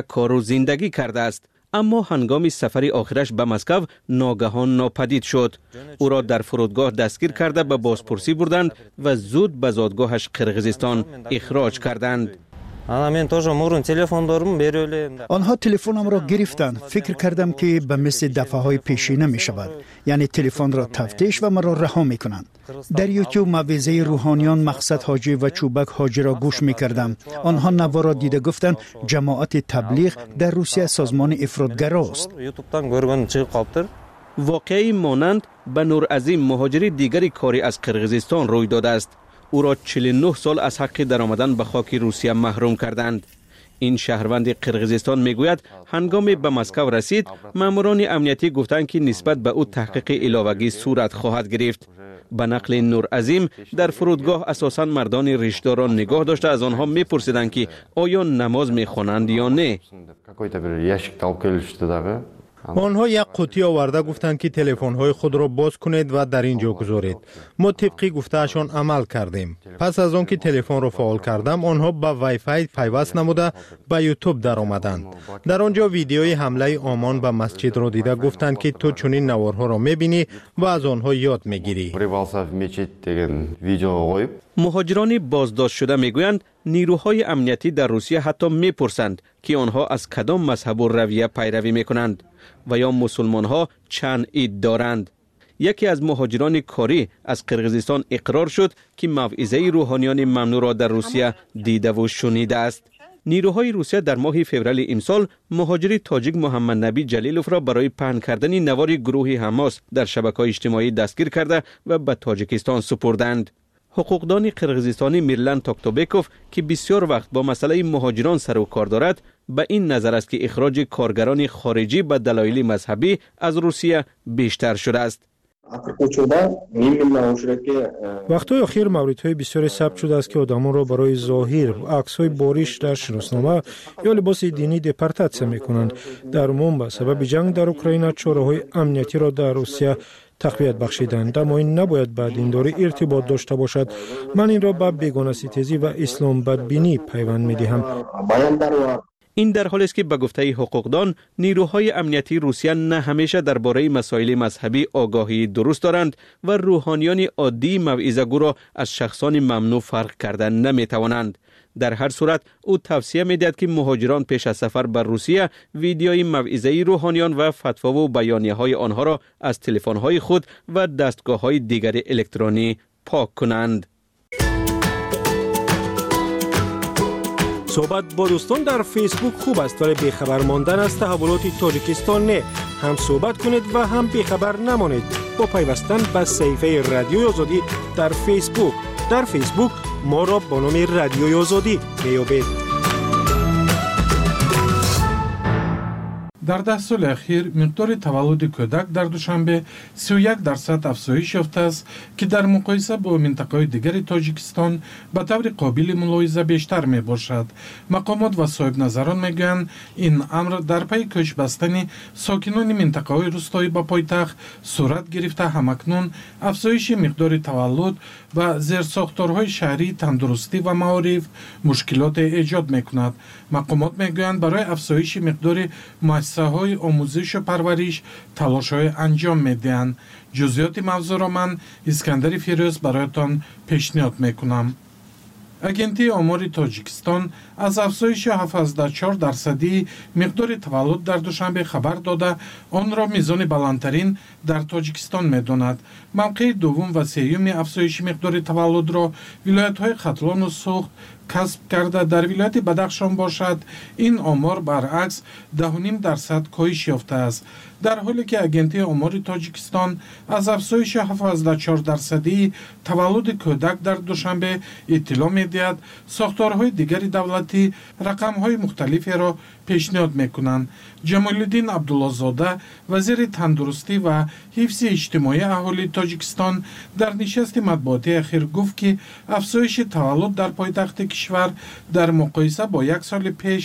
کار و زندگی کرده است. اما هنگام سفر آخرش به مسکو ناگهان ناپدید شد. او را در فرودگاه دستگیر کرده به بازپرسی بردند و زود به زادگاهش قرغیزستان اخراج کردند. آنها تلفنم را گرفتند فکر کردم که به مثل دفعه های پیشینه می شود یعنی تلفن را تفتیش و مرا رها می کنند در یوتیوب موعظه روحانیان مقصد حاجی و چوبک حاجی را گوش می کردم آنها نوا را دیده گفتند جماعت تبلیغ در روسیه سازمان افرادگراست واقعی مانند به نور مهاجری دیگری کاری از قرغیزستان روی داده است او را 49 سال از حق درآمدن به خاک روسیه محروم کردند. این شهروند قرغیزستان می‌گوید هنگام به مسکو رسید ماموران امنیتی گفتند که نسبت به او تحقیق علاوگی صورت خواهد گرفت. به نقل نور عظیم در فرودگاه اساسا مردان ریشداران نگاه داشته از آنها میپرسیدند که آیا نماز می‌خوانند یا نه. آنها یک قوطی آورده گفتند که تلفن های خود را باز کنید و در اینجا گذارید. ما طبقی گفتهشان عمل کردیم. پس از آن که تلفن را فعال کردم آنها به وای فای پیوست نموده به یوتیوب در آمدند در آنجا ویدیوی حمله آمان به مسجد را دیده گفتند که تو چنین نوارها را می‌بینی و از آنها یاد می‌گیری. مهاجران بازداشت شده می‌گویند نیروهای امنیتی در روسیه حتی می‌پرسند که آنها از کدام مذهب و رویه پیروی می‌کنند. و یا مسلمان ها چند اید دارند. یکی از مهاجران کاری از قرغیزستان اقرار شد که موعظه روحانیان ممنوع را در روسیه دیده و شنیده است. نیروهای روسیه در ماه فوریه امسال مهاجری تاجیک محمد نبی جلیلوف را برای پهن کردن نوار گروه حماس در شبکه اجتماعی دستگیر کرده و به تاجیکستان سپردند. حقوقدان قرغیزستانی میرلن توکتوبکوف که بسیار وقت با مسئله مهاجران سر و کار دارد به این نظر است که اخراج کارگران خارجی به دلایل مذهبی از روسیه بیشتر شده است. وقتی اخیر مورد های بسیار ثبت شده است که آدمان را برای ظاهر عکس های باریش در شناسنامه یا لباس دینی دپارتاسیا می کنند. در عموم به سبب جنگ در اوکراین چاره های امنیتی را در روسیه تقویت بخشیدند اما این نباید به دینداری ارتباط داشته باشد. من این را به بیگانه ستیزی و اسلام بدبینی پیوند می دهم این در حالی است که به گفته حقوقدان نیروهای امنیتی روسیه نه همیشه درباره مسائل مذهبی آگاهی درست دارند و روحانیان عادی موعظه گو را از شخصان ممنوع فرق کردن نمی توانند در هر صورت او توصیه می که مهاجران پیش از سفر بر روسیه ویدیوی موعظه روحانیان و فتوا و بیانیه های آنها را از تلفن های خود و دستگاه های دیگر الکترونی پاک کنند. صحبت با دوستان در فیسبوک خوب است ولی بیخبر ماندن از تحولات تاجیکستان نه. هم صحبت کنید و هم بیخبر نمانید. با پیوستن به صحیفه رادیو آزادی در فیسبوک. در فیسبوک моро бо номи радиои озодӣ меёбед. Дар даҳ соли ахир миқдори таваллуди кӯдак дар душанбе 31 дарсад афзоиш ёфтааст ки дар муқоиса бо минтақаҳои дигари тоҷикистон ба таври қобили мулоҳиза бештар мебошад. Мақомот ва соҳибназарон мегӯянд ин амр дар пайи кӯч бастани сокинони минтақаҳои рӯстоӣ ба пойтахт сурат гирифта ҳамакнун афзоиши миқдори таваллуд ва зерсохторҳои шаҳрии тандурустӣ ва маориф мушкилоте эҷод мекунад. Мақомот мегӯянд барои афзоиши миқдори муассисаҳои омӯзишу парвариш талошҳое анҷом медиҳанд. Ҷузъиёти мавзӯъро ман искандари фирӯз бароятон пешниҳод мекунам агентии омори тоҷикистон аз афзоиши 74 дарсадии миқдори таваллуд дар душанбе хабар дода онро мизони баландтарин дар тоҷикистон медонад. Мавқеи дуввум ва сеюми афзоиши миқдори таваллудро вилоятҳои хатлону суғд касб карда дар вилояти бадахшон бошад. Ин омор баръакс даҳуним дарсад коҳиш ёфтааст дар ҳоле ки агентии омори тоҷикистон аз афзоиши 74 дарсадии таваллуди кӯдак дар душанбе иттилоъ медиҳад сохторҳои дигари давлатӣ рақамҳои мухталиферо пешниҳод мекунанд. Ҷамолиддин абдуллозода вазири тандурустӣ ва ҳифзи иҷтимоии аҳолии тоҷикистон дар нишасти матбуотӣ ахир гуфт ки афзоиши таваллуд дар пойтахти кишвар дар муқоиса бо як соли пеш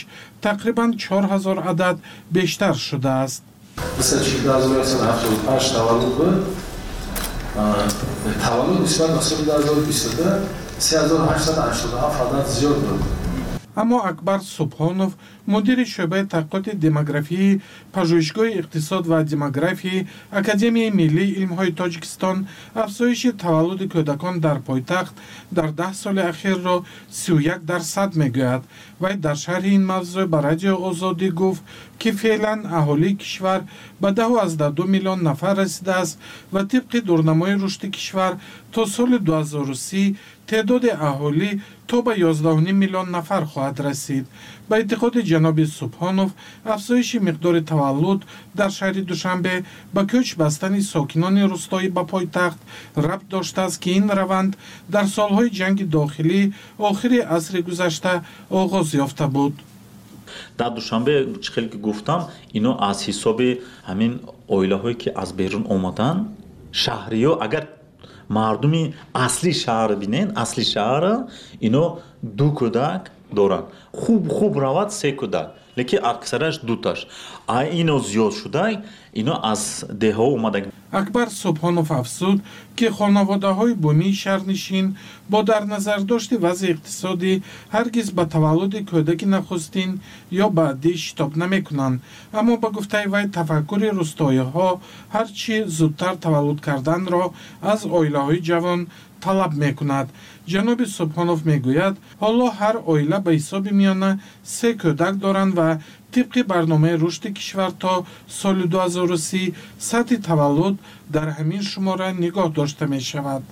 тақрибан 4 ҳазор адад бештар шудааст таваллуд нисбат ба соли 2022 3887 адад зиёд буд аммо акбар субҳонов мудири шӯъбаи таҳқиқоти демографии пажӯҳишгоҳи иқтисод ва демографии академияи миллии илмҳои тоҷикистон афзоиши таваллуди кӯдакон дар пойтахт дар даҳ соли ахирро 31 дарсад мегӯяд вай дар шарҳи ин мавзӯъ ба радиои озодӣ гуфт ки феълан аҳолии кишвар ба 12 миллион нафар расидааст ва тибқи дурнамои рушди кишвар то соли 2030 теъдоди аҳолӣ то ба 11 миллион нафар хоҳад расид. Ба эътиқоди ҷаноби субҳонов афзоиши миқдори таваллуд дар шаҳри душанбе ба кӯч бастани сокинони рӯстоӣ ба пойтахт рабт доштааст ки ин раванд дар солҳои ҷанги дохилӣ охири асри гузашта оғоз ёфта буд. Дар душанбе чӣ хеле ки гуфтам ино аз ҳисоби ҳамин оилаҳое ки аз берун омаданд шаҳриё агар мардуми асли шаҳр бинен асли шаҳра ино ду кӯдак доранд. Хуб хуб равад се кӯдак лекин аксараш дуташ. А ино зиёд шуда ино аз деҳо омадаг акбар субҳонов афзуд ки хонаводаҳои бумии шаҳрнишин бо дар назардошти вазъи иқтисодӣ ҳаргиз ба таваллуди кӯдаки нахустин ё баъдӣ шитоб намекунанд. Аммо ба гуфтаи вай тафаккури рӯстоиҳо ҳар чӣ зудтар таваллуд карданро аз оилаҳои ҷавон талаб мекунад. Ҷаноби субҳонов мегӯяд ҳоло ҳар оила ба ҳисоби миёна се кӯдак доранд ва тибқи барномаи рушди кишвар то соли 2030 сатҳи таваллуд дар ҳамин шумора нигоҳ дошта мешавад.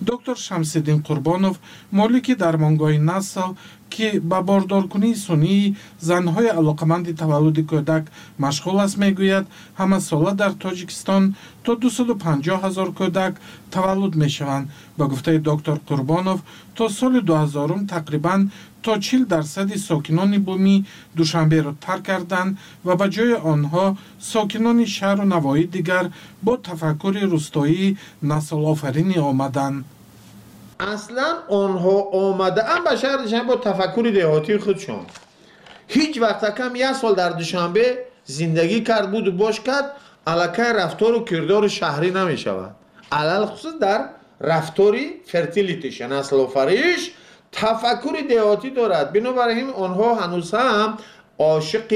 Доктор шамсиддин қурбонов молики дармонгоҳи насл ки ба бордоркунии сунъии занҳои алоқаманди таваллуди кӯдак машғул аст мегӯяд ҳамасола дар тоҷикистон то 250 ҳазор кӯдак таваллуд мешаванд. Ба гуфтаи доктор қурбонов то соли 2000 тақрибан то чил дарсади сокинони бумӣ душанберо тарк карданд ва ба ҷои онҳо сокинони шаҳру навоии дигар бо тафаккури рӯстоии наслофаринӣ омаданд اصلا آنها آمده ام به شهر دوشنبه با تفکر دهاتی خودشان. هیچ وقت کم یه سال در دوشنبه زندگی کرد بود و باش کرد علکه رفتار و کردار شهری نمی شود علال خصوص در رفتاری فرتیلیتش نسل و فریش تفکر دهاتی دارد. بنابراین آنها هنوز هم عاشق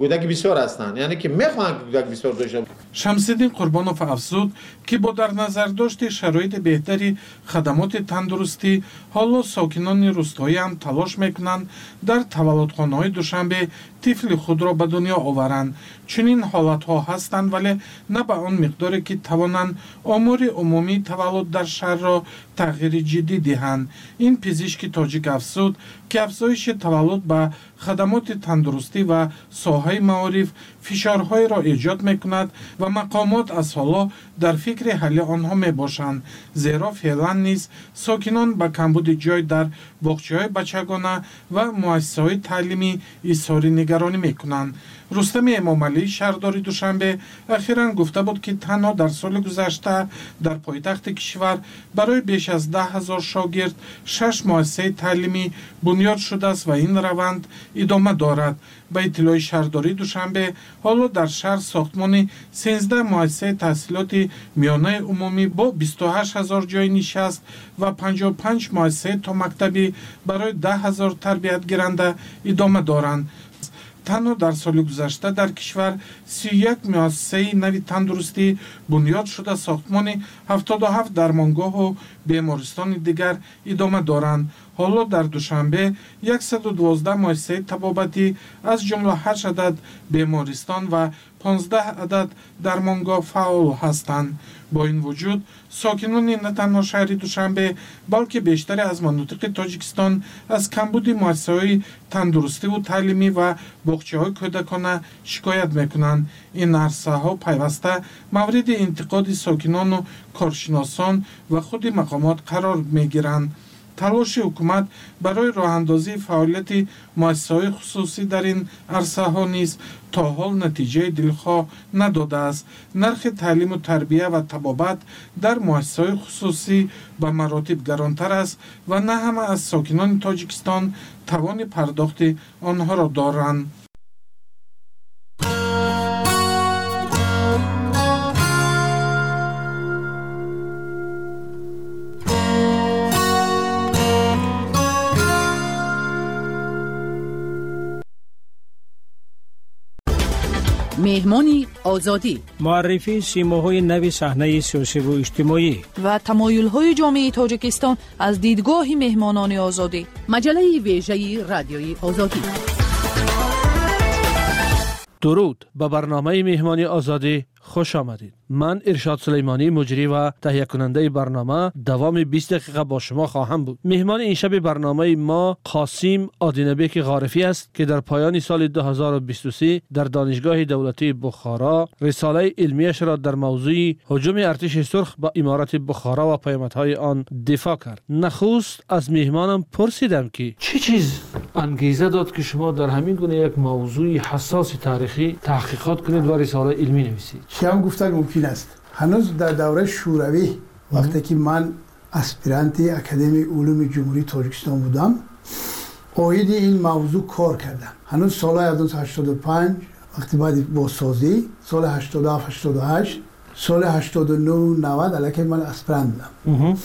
кӯдаки бисёр ҳастанд. Яъне ки мехоҳанд кӯдак бисёр дошта шамсиддин қурбонов афзуд ки бо дар назардошти шароити беҳтари хадамоти тандурустӣ ҳоло сокинони рӯстоӣ ҳам талош мекунанд дар таваллудхонаҳои душанбе тифли худро ба дунё оваранд. Чунин ҳолатҳо ҳастанд вале на ба он миқдоре ки тавонанд омури умумии таваллуд дар шаҳрро тағйири ҷиддӣ диҳанд. Ин пизишки тоҷик афзуд ки афзоиши таваллуд ба хадамоти тандурустӣ ва соҳаи маориф фишорҳоеро эҷод мекунад ва мақомот аз ҳоло дар фикри ҳалли онҳо мебошанд. Зеро феълан низ сокинон ба камбуди ҷой дар боғчаҳои бачагона ва муассисаҳои таълимӣ изҳори нигаронӣ мекунанд рустами эмомалии шаҳрдори душанбе ахиран гуфта буд ки танҳо дар соли гузашта дар пойтахти кишвар барои беш аз даҳ ҳазор шогирд шаш муассисаи таълимӣ бунёд шудааст ва ин раванд идома дорад. Ба иттилои шаҳрдории душанбе ҳоло дар шаҳр сохтмони сенздаҳ муассисаи таҳсилоти миёнаи умумӣ бо бисту ҳашт ҳазор ҷойи нишаст ва панҷоҳу панҷ муассисаи томактабӣ барои даҳ ҳазор тарбиятгиранда идома доранд танҳо дар соли гузашта дар кишвар сиюяк муассисаи нави тандурустӣ бунёд шуда сохтмони ҳафтоду ҳафт дармонгоҳу бемористони дигар идома доранд. Ҳоло дар душанбе яксаду дувоздаҳ муассисаи табобатӣ аз ҷумла ҳашт адад бемористон ва понздаҳ адад дармонгоҳ фаъол ҳастанд бо ин вуҷуд сокинони на танҳо шаҳри душанбе балки бештаре аз манотиқи тоҷикистон аз камбуди муассисаҳои тандурустиву таълимӣ ва боғчаҳои кӯдакона шикоят мекунанд. Ин арсаҳо пайваста мавриди интиқоди сокинону коршиносон ва худи мақомот қарор мегиранд талоши ҳукумат барои роҳандозии фаъолияти муассисаҳои хусусӣ дар ин арсаҳо низ то ҳол натиҷаи дилхоҳ надодааст нархи таълиму тарбия ва табобат дар муассисаҳои хусусӣ ба маротиб гаронтар аст ва на ҳама аз сокинони тоҷикистон тавони пардохти онҳоро доранд مهمانی آزادی. معرفی سیماهای نوی صحنه سیاسی و اجتماعی. و تمایل های جامعه تاجیکستان از دیدگاه مهمانان آزادی. مجله ویژه رادیوی آزادی. درود. به برنامه مهمانی آزادی خوش آمدید. من ارشاد سلیمانی مجری و تهیه کننده برنامه دوام 20 دقیقه با شما خواهم بود. مهمان این شب برنامه ما قاسم آدینبک غارفی است که در پایان سال 2023 در دانشگاه دولتی بخارا رساله علمیش را در موضوع حجوم ارتش سرخ با امارت بخارا و پیامدهای آن دفاع کرد. نخست از مهمانم پرسیدم که چه چیز انگیزه داد که شما در همین گونه یک موضوع حساس تاریخی تحقیقات کنید و رساله علمی نویسید؟ هم گفتن ممکن است. هنوز در دوره شوروی وقتی که من اسپیرانت اکادمی علوم جمهوری تاجیکستان بودم اوید این موضوع کار کردم. هنوز سال 1985 وقتی بعد بازسازی سال 87 88 سال 89 90 علیکه من اسپرانت بودم.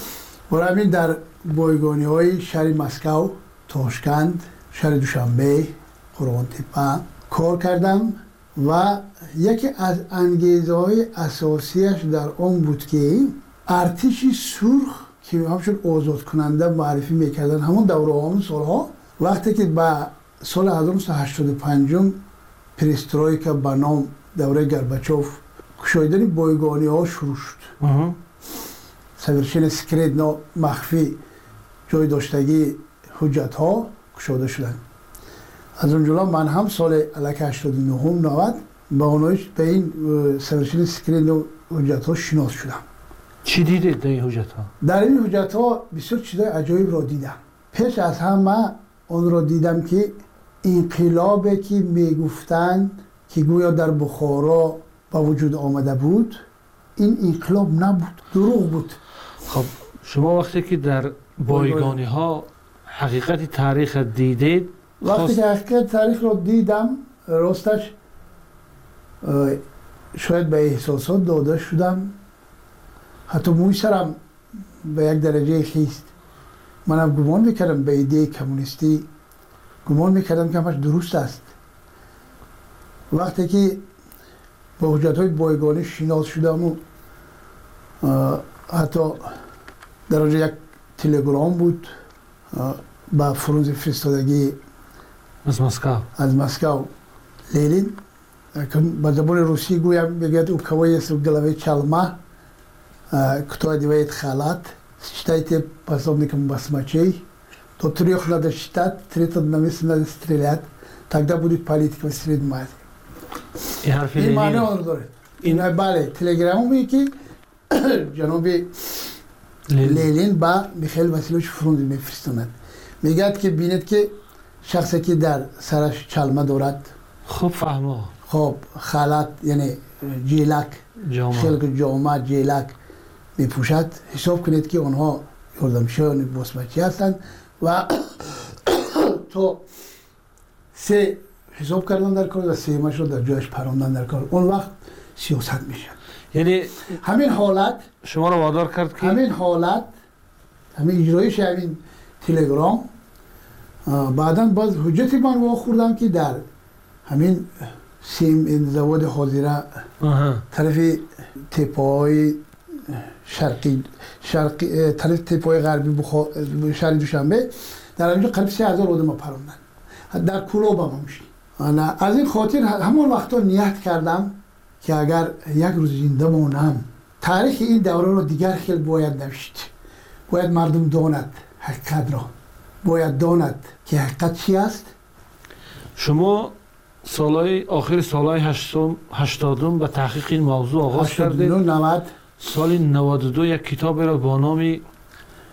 برای همین در بایگانی های شهر مسکو تاشکند شهر دوشنبه قرآن تپه کار کردم. و یکی از انگیزه های اساسیش در اون بود که ارتش سرخ که همشون آزاد کننده معرفی می‌کردن همون دوره همون سالها وقتی که با سال 1985 پریسترویکا به نام دوره گربچوف کشایدن بایگانی ها شروع شد. سورشن سکرید مخفی جای داشتگی حجت ها کشاده شدن. از اونجا من هم سال علک 89 90 با اونایش به این سرشین سکرین و حجت ها شناس شدم. چی دیدید در این حجت ها؟ در این حجت ها بسیار چیزای عجایب را دیدم. پیش از همه اون را دیدم که انقلابی که می‌گفتند که گویا در بخارا با وجود آمده بود این انقلاب نبود دروغ بود. خب شما وقتی که در بایگانی ها حقیقت تاریخ دیدید وقتی که حقیقت تاریخ رو دیدم راستش شاید به احساسات داده شدم. حتی موی سرم به یک درجه خیست. منم گمان می‌کردم به ایده کمونیستی گمان می‌کردم که همش درست است. وقتی که با حجت های بایگانی شناس شدم و حتی در یک تلگرام بود با فرونز فرستادگی از مسکو از مسکو لینین با زبان روسی گویم بگید او کوی с головы чалма кто одевает халат считайте пособником басмачей до трех надо считать третьего на месте надо стрелять тогда будет политика в среднем Азии این معنی آن داره این بله تلگرامی که جناب لینین با میخیل وسیلوش فروند میفرستاند میگد که بینید که شخصی که در سرش چلمه دارد. خوب فهمه خب خلط یعنی جیلک خلق جامعه جیلک میپوشد. حساب کنید که اونها یاردمشان باسمچی هستند و تو سه حساب کردن در کار و سه رو در جایش پراندن در کار. اون وقت سیاست میشه یعنی همین حالت شما رو وادار کرد که همین حالت همین اجرایش همین تلگرام بعدا باز حجتی من واخوردم که در همین سیم این زواد حاضره طرف تپای شرقی شرقی طرف تپای غربی بخار شهر دوشنبه در اینجا قریب سه هزار آدم پروندن در کلوب هم میشه از این خاطر همون وقتا نیت کردم که اگر یک روز زنده مونم تاریخ این دوره رو دیگر خیلی باید نوشت. باید مردم داند حقیقت را. باید داند که حقیقت چی است؟ شما سالهای آخر سالهای هشتادم به تحقیق این موضوع آغاز کردید. 90 سال 92 یک کتاب را با نام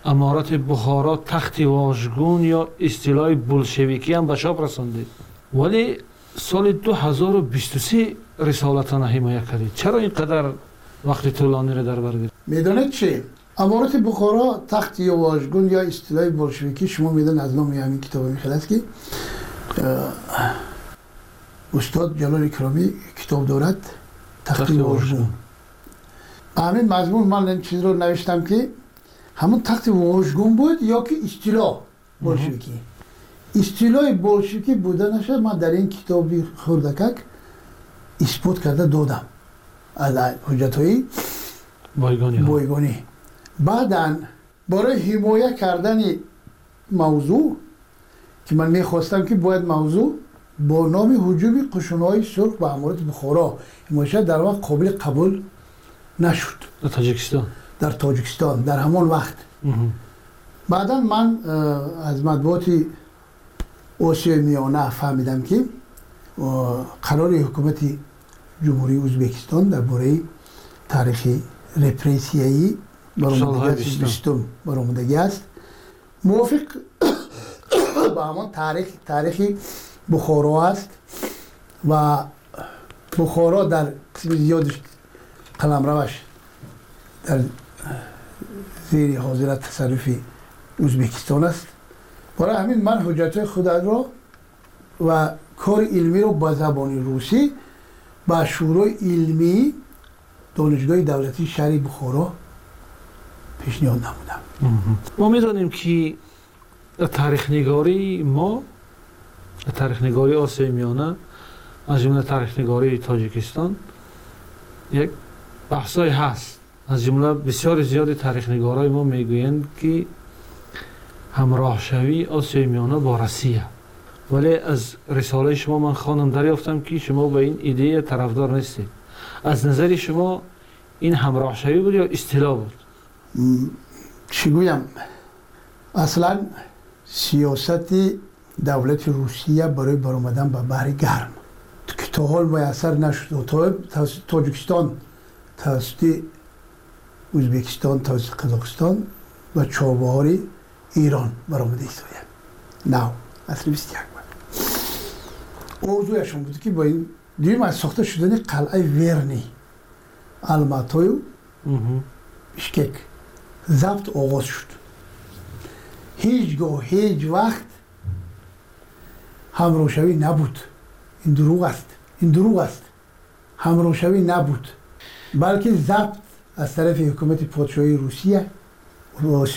امارت بخارا تخت واژگون یا اصطلاح بولشویکی هم به چاپ رساندید. ولی سال 2023 رسالتان حمایت کردید. چرا اینقدر وقت طولانی را در بر می‌دونید چی امارت بخارا تخت یا واژگون یا اصطلاح بولشویکی شما می‌دونید از نام همین کتاب است که استاد جلال کرامی کتاب دارد تخت واژگون همین مضمون من این چیز رو نوشتم که همون تخت واژگون بود یا که اصطلاح بولشویکی اصطلاح بولشویکی بوده نشد من در این کتابی خوردکک اثبات کرده دادم از حجت های بایگانی ها. بایگانی بعدا برای حمایه کردن موضوع که من می‌خواستم که باید موضوع با نام حجوم قشونهای سرخ به امارت بخارا. حمایه در وقت قابل قبول نشد. در تاجیکستان؟ در تاجیکستان در همان وقت. بعدا من از مطبوعات آسیای میانه فهمیدم که قرار حکومت جمهوری ازبکستان درباره تاریخ رپریسیایی است بیستم. است موافق با همان تاریخ تاریخ بخارا است. و بخارا در قسم زیادش قلمروش در زیر حاضرت تصرف ازبکستان است. برای همین من حجت خود را و کار علمی رو با زبان روسی با شورای علمی دانشگاه دولتی شهر بخارا پیشنهاد نمودم ما می‌دانیم که تاریخ نگاری ما تاریخ نگاری آسیای میانه از جمله تاریخ نگاری تاجیکستان یک بحثای هست. از جمله بسیار زیاد تاریخ نگارای ما می‌گویند که همراه شوی آسیای میانه با روسیه ولی از رساله شما من خواندم دریافتم که شما به این ایده طرفدار نیستید. از نظر شما این همراه شوی بود یا اصطلاح بود؟ گویم؟ اصلا سیاست دولت روسیه برای برآمدن به بحر گرم. که تا حال میسر نشد. تا توسط تاجیکستان توسط ازبکستان توسط قزاقستان و چابهار ایران برآمده ایستاید نو اصل 21 بود. موضوعشون بود که با این از ساخته شدن قلعه ورنی الماتوی و مهم. بشکک ضبط آغاز شد. هیچگاه هیچ وقت همروشوی نبود. این دروغ است. این دروغ است. همروشوی نبود. بلکه ضبط از طرف حکومت پادشاهی روسیه.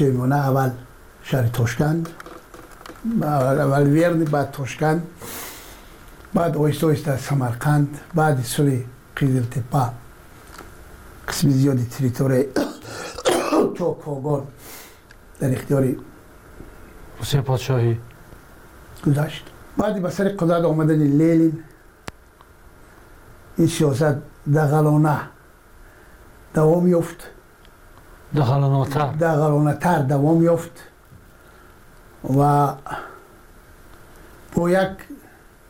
میانه اول شهر تاشکند. اول ورن بعد تاشکند. بعد آیسته آیسته سمرقند. بعد سوی قیدل تپه قسم زیادی تریتوری تا کاغان در اختیار روسیه پادشاهی. گذشت. بعدی به سر قدرت آمدن لینین این سیاست دغلانه. دوام یافت. دغلانه تر دوام یافت. و با یک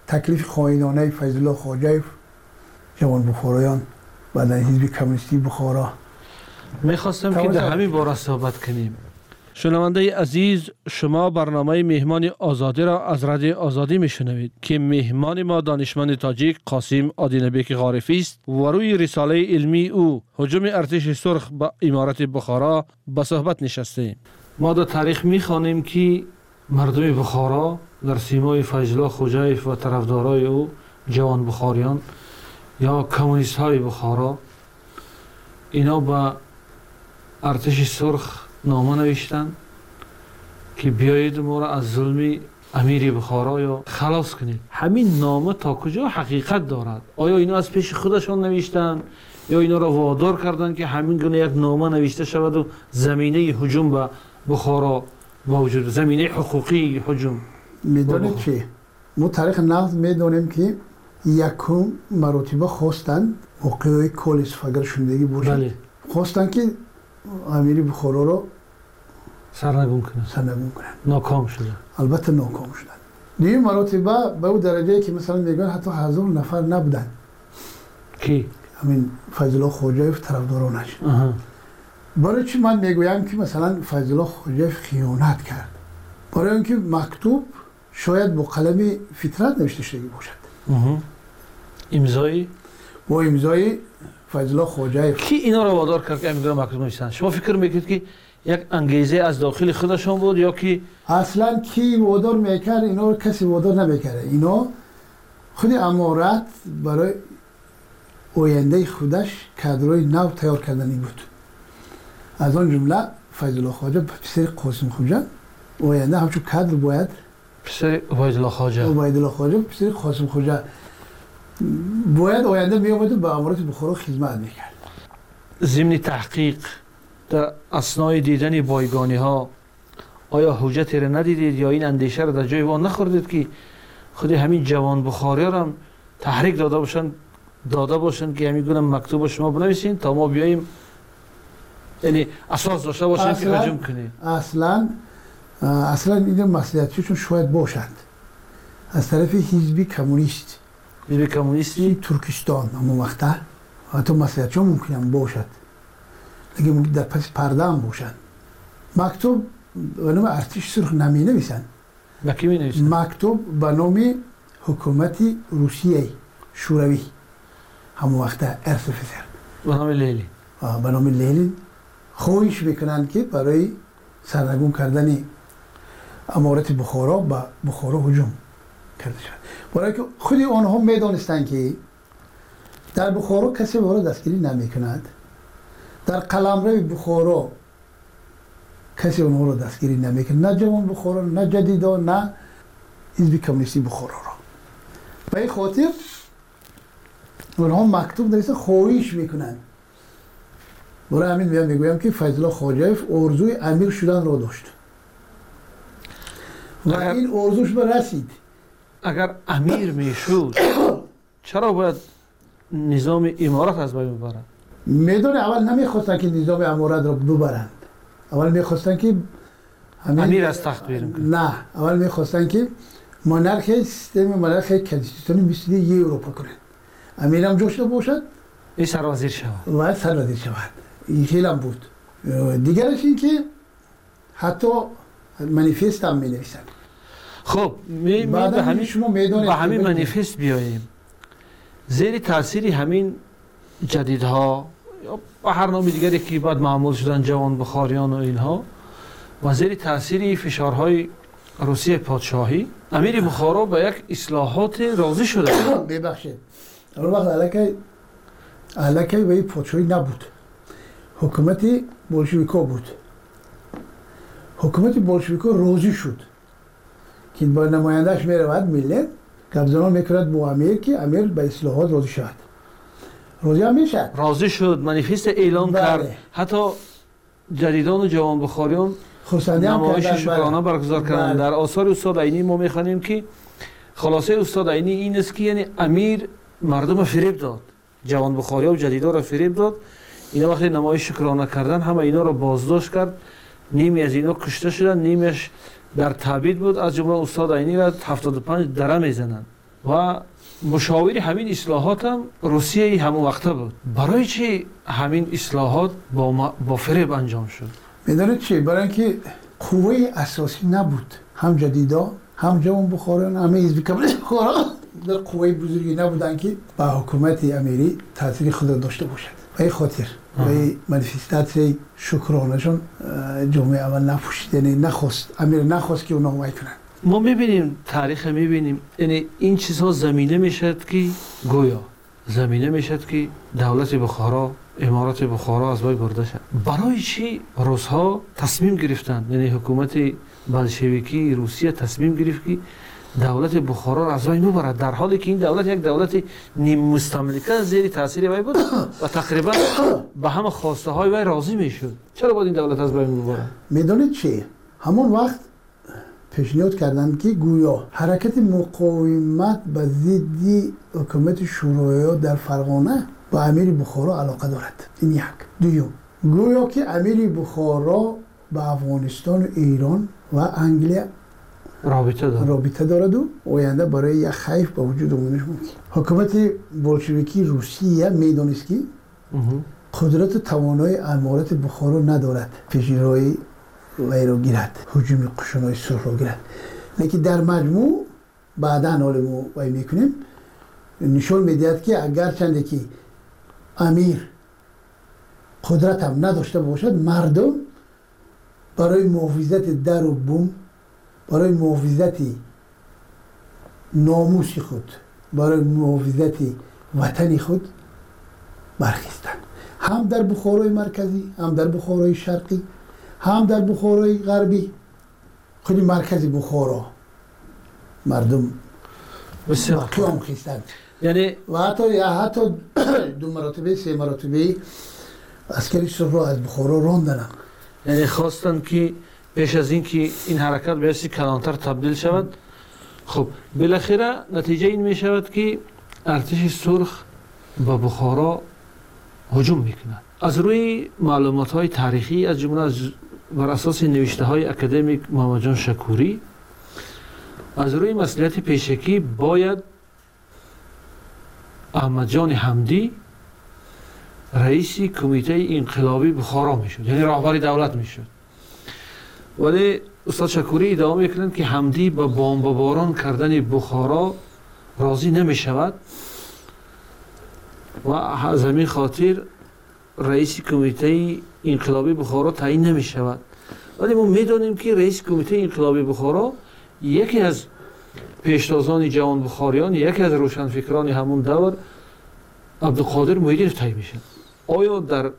تکلیف خواهینانه فیض الله خواجه جوان بخارایان و در حزب کمونیستی بخارا می‌خواستم که در. همین باره صحبت کنیم شنونده عزیز شما برنامه مهمان آزادی را از رادیو آزادی میشنوید که مهمان ما دانشمند تاجیک قاسم آدینبک غارفی است و روی رساله علمی او حجوم ارتش سرخ به امارت بخارا به صحبت نشسته ما در تاریخ می‌خوانیم که مردم بخارا در سیمای فیضلا خوجایف و طرفدارای او جوان بخاریان یا کمونیست های بخارا اینا به ارتش سرخ نامه نوشتن که بیایید ما را از ظلم امیر بخارا یا خلاص کنید. همین نامه تا کجا حقیقت دارد؟ آیا اینا از پیش خودشان نوشتن؟ یا اینا را وادار کردند که همین گونه یک نامه نوشته شود و زمینه هجوم به بخارا موجود زمینه حقوقی هجوم می‌دانید. چی ما تاریخ نقد می‌دانیم که یکم مراتبه خواستند موقعی کالیس فگر شندگی باشد بله. خواستند که امیر بخارا را سرنگون کنند سرنگون کنند ناکام شده. البته ناکام شدند دیگه مراتبه به او درجه که مثلا میگن حتی هزار نفر نبودن. کی؟ همین الله خوجایف طرفدارانش. برای چی من می‌گویم که مثلا الله خوجایف خیانت کرد؟ برای اینکه مکتوب شاید با قلم فطرت نوشته شده باشد. امضای؟ با امضای الله خوجایف کی اینا را وادار کرد که امیر مکتوب نوشتن شما فکر می‌کنید که یک انگیزه از داخل خودشان بود یا که اصلا کی وادار می‌کرد اینا رو کسی وادار نمی‌کرده اینا خود امارت برای آینده خودش کادرای نو تیار کردنی بود. از آن جمله فیض الله خواجه پسر قاسم خوجه آینده همچون کادر باید پسر عبید الله خواجه. عبید الله خواجه پسر قاسم خوجه باید آینده می آمد به امارات بخارا خدمت می‌کرد. ضمن تحقیق در اسنای دیدن بایگانی ها آیا حجتی را ندیدید یا این اندیشه را در جای وان نخوردید که خود همین جوان بخاری را هم تحریک داده باشن داده باشن که همین گونه مکتوب شما بنویسین تا ما بیاییم یعنی اساس داشته باشیم که هجوم کنیم. اصلا اصلا این مسئولیتشون شاید باشند. از طرف حزبی کمونیست. حزب کمونیستی؟ ترکستان اما مقطع حتی مسئولیتشون ممکن هم باشد. اگه ممکن در پس پرده هم باشند مکتوب به نام ارتش سرخ نمی نویسند؟ مکتوب به نام حکومت روسیه شوروی. همون وقت ارسفسر به نام لیلی. به نام لنین خواهش می‌کنند که برای سرنگون کردن امارت بخارا به بخارا هجوم. کرده شد برای که خود آنها می‌دانستند که در بخارا کسی را دستگیری نمی کند در قلمرو بخارا کسی آنها را دستگیری نمی کند نه جوان بخارا نه جدیدا نه حزب کمونیستی بخارا را. به این خاطر آنها مکتوب نویسه خواهش می‌کنند. برای همین میام می‌گویم که فیض الله ارزوی امیر شدن را داشت. و این ارزوش به رسید. اگر امیر می‌شد چرا باید نظام امارت از بین ببرد میدان اول نمی‌خواستن که نظام امارت را ببرند. اول می‌خواستن که همین- امیر از تخت بیرون. نه اول می‌خواستن که مونارخ سیستم مونارخ کنستیتوشنی مثل یه اروپا کنند امیر هم جوشته باشد. این سروازیر شود. و سرازیر شود. این خیلی هم بود. دیگرش این که حتی منیفست هم می نویسند خب می, به همین شما می‌دانید به همین. منیفست بیاییم. زیر تاثیر همین جدیدها یا به هر نام دیگری که بعد معمول شدن جوان بخاریان و اینها و زیر تاثیر فشارهای روسیه پادشاهی. امیر بخارا به یک اصلاحات راضی شده. ببخشید. اون وقت علکه علکه به این پادشاهی نبود. حکومت بولشویکا بود. حکومت بولشویکا راضی شد. که با نمایندهش می‌رود ملت قبضان می‌کرد با امیر که امیر به اصلاحات راضی شد. راضی هم می‌شد. راضی شد منیفست اعلام بله. کرد. حتی جدیدان و جوان بخاریان خرسندی هم نمایش کردن شکرانه بله. برگزار کردن. بله. در آثار استاد عینی ما می‌خوانیم که خلاصه استاد عینی این است که یعنی امیر مردم فریب داد. جوان بخاری و جدیدا را فریب داد. اینا وقتی نمایش شکرانه کردن همه اینا را بازداشت کرد. نیمی از اینا کشته شدن. نیمیش در تعبید بود. از جمله استاد عینی را 75 دره می‌زنند و مشاور همین اصلاحات هم روسیه همون وقته بود. برای چی همین اصلاحات با, با فریب انجام شد؟ می‌دونید چی؟ برای اینکه قوه اساسی نبود. هم جدیدا هم جوان بخاران همه کمونیست بخارا در قوه بزرگی نبودن که به حکومت امیری تاثیر خود داشته باشد. به خاطر. به این منفستات شکرانشون اه، جامعه اول یعنی نخواست امیر نخواست که اونا وای کنن. ما می‌بینیم تاریخ می‌بینیم. یعنی این چیزها زمینه می‌شد که گویا زمینه می‌شد که دولت بخارا امارات بخارا از بین برده شد برای چی روسها تصمیم گرفتند یعنی حکومت بلشویکی روسیه تصمیم گرفت که دولت بخارا را از بین ببرد در حالی که این دولت یک دولت نیم مستملکه زیر تاثیر وی بود و تقریبا به همه خواسته های وی راضی می‌شد. چرا باید این دولت از بین ببرد می‌دونید چی؟ همون وقت پیشنهاد کردند که گویا حرکت مقاومت به ضد حکومت شوروی در فرغانه با امیر بخارا علاقه دارد. این یک. دوم گویا که امیر بخارا به افغانستان و ایران و انگلیا رابطه دارد. رابطه دارد و آینده برای یک خیف به وجود آمدنش ممکن حکومت بولشویکی روسیه می‌دانست که. قدرت توانای امارت بخارا ندارد. پیشروی وی را گیرد. حجوم قشنهای سرخ را گیرد. لیکن در مجموع بعدا حال ما وی می‌کنیم. نشان می‌دهد که اگر چنده که امیر قدرت هم نداشته باشد مردم برای محافظت در و بوم برای محافظت ناموس خود برای محافظت وطن خود برخیستند هم در بخارای مرکزی هم در بخارای شرقی هم در بخارای غربی. خود مرکز بخارا. مردم بسیار قیام خیستند یعنی و حتی یا حتی دو مراتبه سه مراتبه اسکری رو از بخارا راندن. یعنی خواستن که پیش از این که این حرکت به کلانتر تبدیل شود خب بالاخره نتیجه این می شود که ارتش سرخ با بخارا هجوم می‌کند. از روی معلومات های تاریخی از جمله از بر اساس نوشته های اکادمیک محمد جان شکوری از روی مسئولیت پیشکی باید احمد جان حمدی رئیس کمیته انقلابی بخارا می‌شد یعنی راهبر دولت می‌شد. ولی استاد شکوری ادامه می‌کنند که حمدی با بمباران کردن بخارا راضی نمی‌شود. و از همین خاطر رئیس کمیته انقلابی بخارا تعیین نمی شود ولی ما می‌دانیم که رئیس کمیته انقلابی بخارا یکی از پیشتازان جوان بخاریان یکی از روشنفکران همون دور عبدالقادر محیدینов تعیین میشه آیا در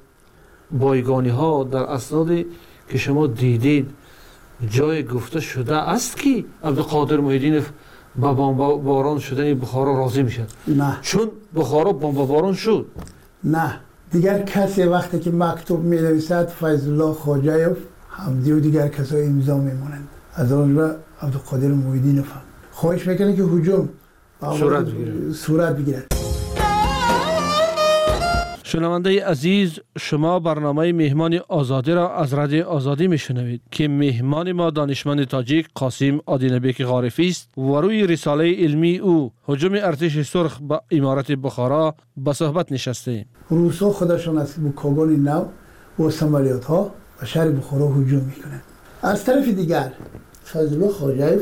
بایگانی ها در اسنادی که شما دیدید جای گفته شده است که عبدالقادر محیدینov با بمباران شدن بخارا راضی می‌شد نه. چون بخارا بمباران شد. نه. دیگر کسی وقتی که مکتوب می نویسد فیض الله خواجایف حمدی و دیگر کسای امضا میمونند از آن را عبدالقادر مویدی نفهم خواهش می‌کنه که حجوم. صورت بگیرد صورت بگیرد. شنونده عزیز شما برنامه مهمان آزادی را از رادیو آزادی میشنوید که مهمان ما دانشمند تاجیک قاسم آدینبک غارفی است و روی رساله علمی او حجوم ارتش سرخ به امارت بخارا به صحبت نشسته ایم. روسا خودشان از بکاگان نو و سمالیات ها و شهر بخارا هجوم می‌کنند از طرف دیگر فضل خواجایف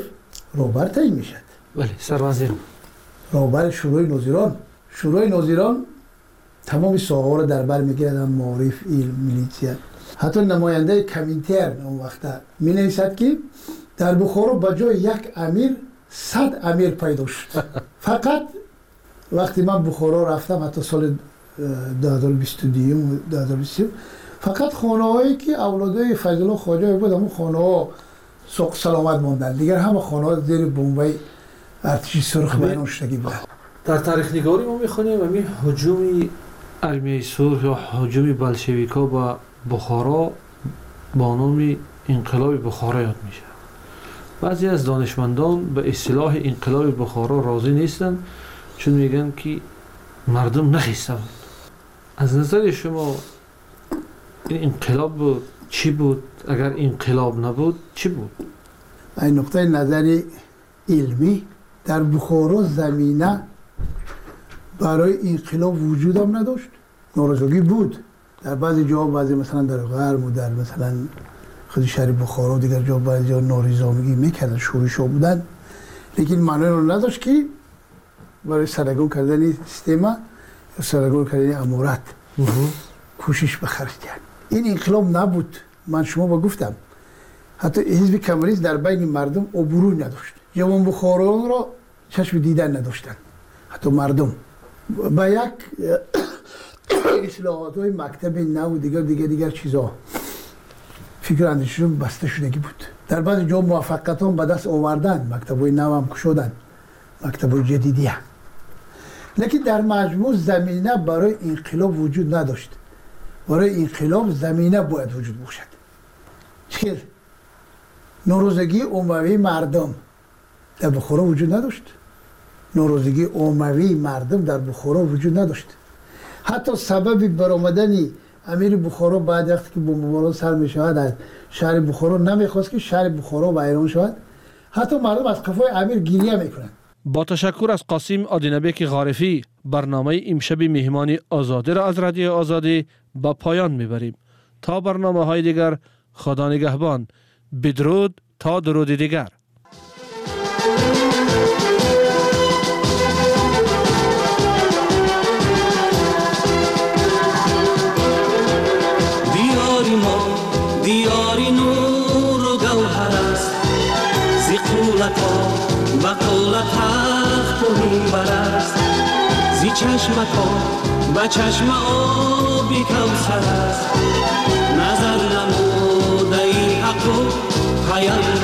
روبر تعیین می‌شد بله سروازیر روبر شروع نوزیران. شروع نوزیران تمام ساقه رو در بر میگیردن معارف علم میلیتیا حتی نماینده کمیتر اون وقت می نویسد که در بخارا با جای یک امیر صد امیر پیدا شد. فقط وقتی من بخارا رفتم حتی سال 2022 2023 فقط خانه هایی که اولادای فضل خواجه بود همون خانه ها سوق سلامت موندن. دیگر همه خانه ها زیر بمبای ارتشی سرخ بیان شدگی بود در تاریخ نگاری ما می‌خونیم همین حجومی армияи сурх ё ҳуҷуми болшевикҳо ба бухоро бо номи инқилоби бухоро ёд мешавад баъзе аз донишмандон ба истилоҳи инқилоби бухоро розӣ нестанд чун мегӯянд ки мардум нахиста буд аз назари шумо ин инқилоб буд чӣ буд агар инқилоб набуд чӣ буд ай нуқтаи назари илмӣ дар бухоро замина برای انقلاب وجود هم نداشت. نارضاگی بود. در بعضی جا بعضی مثلا در غرب و در مثلا خود شهر بخارا و دیگر جا بعضی جا ناریزامگی می‌کردن شورش ها بودن. لیکن معنی رو نداشت که برای سرگون کردن سیستما یا سرگون کردن امورت کوشش بخرج کرد. این انقلاب نبود. من شما با گفتم. حتی حزب کمونیست در بین مردم عبوری نداشت. جوان بخاران را چشم دیدن نداشتن. حتی مردم. با یک اصلاحات های مکتب نو دیگر دیگر دیگر چیزا. فکر اندیششون بسته شدگی بود. در بعض جا موفقیت هم به دست آوردن مکتب های نو هم شدن. مکتب های جدیدی هم. لیکن در مجموع زمینه برای انقلاب وجود نداشت. برای انقلاب زمینه باید وجود باشد چیل نوروزگی عمومی مردم. در بخورا وجود نداشت. ناراضگی عمومی مردم در بخارا وجود نداشت. حتی سبب برآمدن امیر بخارا بعد وقتی که بمباران سر می شود از شهر بخارا نمی‌خواست که شهر بخارا ویران شود. حتی مردم از قفای امیر گریه می‌کنند. با تشکر از قاسم آدینبک غارفی برنامه امشب مهمانی آزادی را از رادیو آزادی با پایان می‌بریم. تا برنامه های دیگر خدا نگهبان. بدرود تا درود دیگر. چشمکا و چشم آبی کوسر است نظر نموده این حق و پیامبر